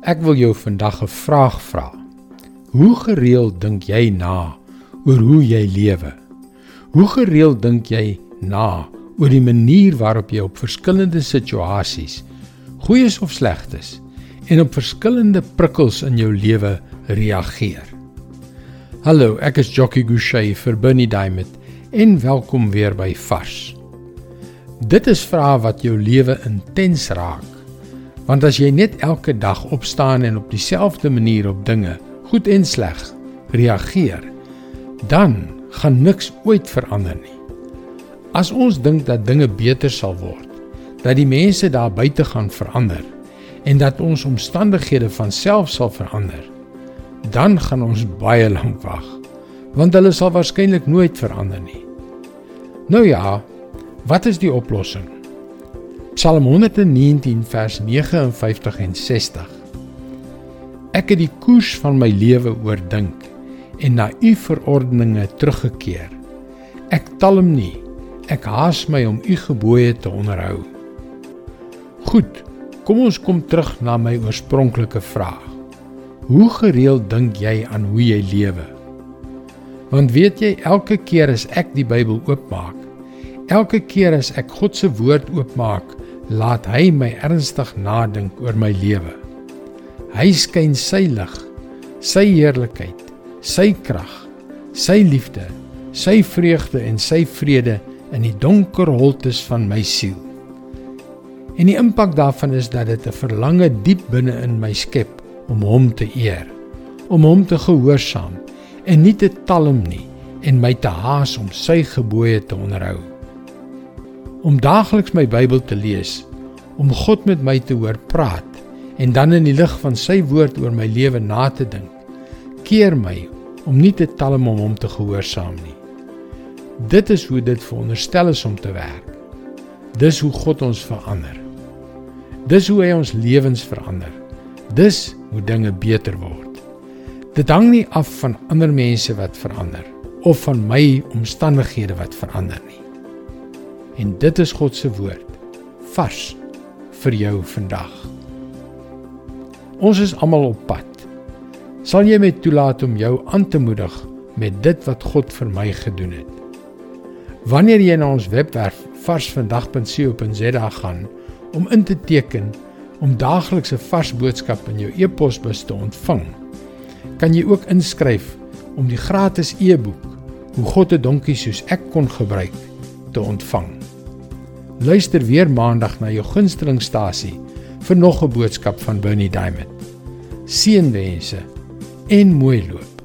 Ek wil jou vandag 'n vraag vra. Hoe gereeld dink jy na oor hoe jy lewe? Hoe gereeld dink jy na oor die manier waarop jy op verskillende situasies, goeies of slegtes, en op verskillende prikkels in jou lewe reageer? Hallo, ek is Jockey Gouchee vir Bernie Diamond en welkom weer by Vars. Dit is vrae wat jou lewe intens raak Want as jy net elke dag opstaan en op dieselfde manier op dinge, goed en sleg, reageer, dan gaan niks ooit verander nie. As ons dink dat dinge beter sal word, dat die mense daar buite gaan verander en dat ons omstandighede van self sal verander, dan gaan ons baie lank wag, want hulle sal waarskynlik nooit verander nie. Nou ja, wat is die oplossing? Psalm 119 vers 59 en 60. Ek het die koers van my lewe oordink en na u verordeninge teruggekeer. Ek talm nie, ek haas my om u gebooie te onderhou. Goed, kom ons kom terug na my oorspronklike vraag. Hoe gereeld dink jy aan hoe jy lewe? Want weet jy elke keer as ek die Bybel oopmaak, elke keer as ek God se woord oopmaak, laat hy my ernstig nadink oor my lewe. Hy skyn sy lig, sy heerlikheid, sy krag, sy liefde, sy vreugde en sy vrede in die donker holtes van my siel. En die impak daarvan is dat dit 'n verlange diep binne in my skep om hom te eer, om hom te gehoorsaam en nie te talm nie en my te haas om sy gebooie te onderhou om daagliks my Bybel te lees, om God met my te hoor praat en dan in die lig van sy woord oor my lewe na te dink, keer my om nie te talm om hom te gehoorsaam nie. Dit is hoe dit veronderstel is om te werk. Dis hoe God ons verander. Dis hoe hy ons lewens verander. Dis hoe dinge beter word. Dit hang nie af van ander mense wat verander of van my omstandighede wat verander nie en dit is God se woord vars vir jou vandag. Ons is almal op pad. Sal jy my toelaat om jou aan te moedig met dit wat God vir my gedoen het? Wanneer jy na ons webwerf varsvandag.co.za gaan om in te teken om daaglikse vars boodskap in jou e-posbus te ontvang, kan jy ook inskryf om die gratis e-boek Hoe God 'n donkie soos ek kon gebruik te ontvang. Luister weer maandag na jou gunstelingstasie vir nog 'n boodskap van Bernie Diamond. Seënwense en mooi loop.